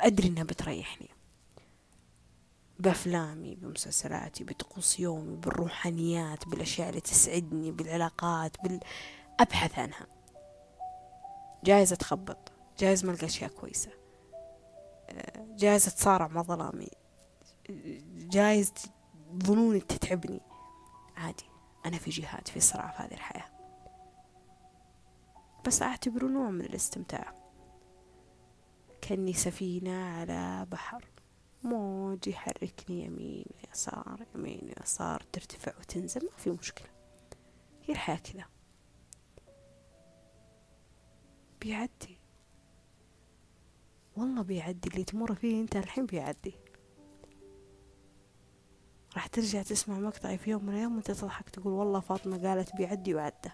أدري إنها بتريحني. بأفلامي بمسلسلاتي بطقوس يومي بالروحانيات بالأشياء اللي تسعدني بالعلاقات بال... أبحث عنها. جايز أتخبط. جايز ما ألقى أشياء كويسة. جايز أتصارع مع ظلامي. جايز ظنوني تتعبني. عادي. أنا في جهاد في صراع في هذه الحياة. بس أعتبره نوع من الاستمتاع. كأني سفينة على بحر. موج يحركني يمين ويسار يمين ويسار ترتفع وتنزل ما في مشكلة. هي الحياة كذا. بيعدي. والله بيعدي اللي تمر فيه أنت الحين بيعدي. راح ترجع تسمع مقطعي في يوم من الأيام وأنت تضحك تقول والله فاطمة قالت بيعدي وعدى.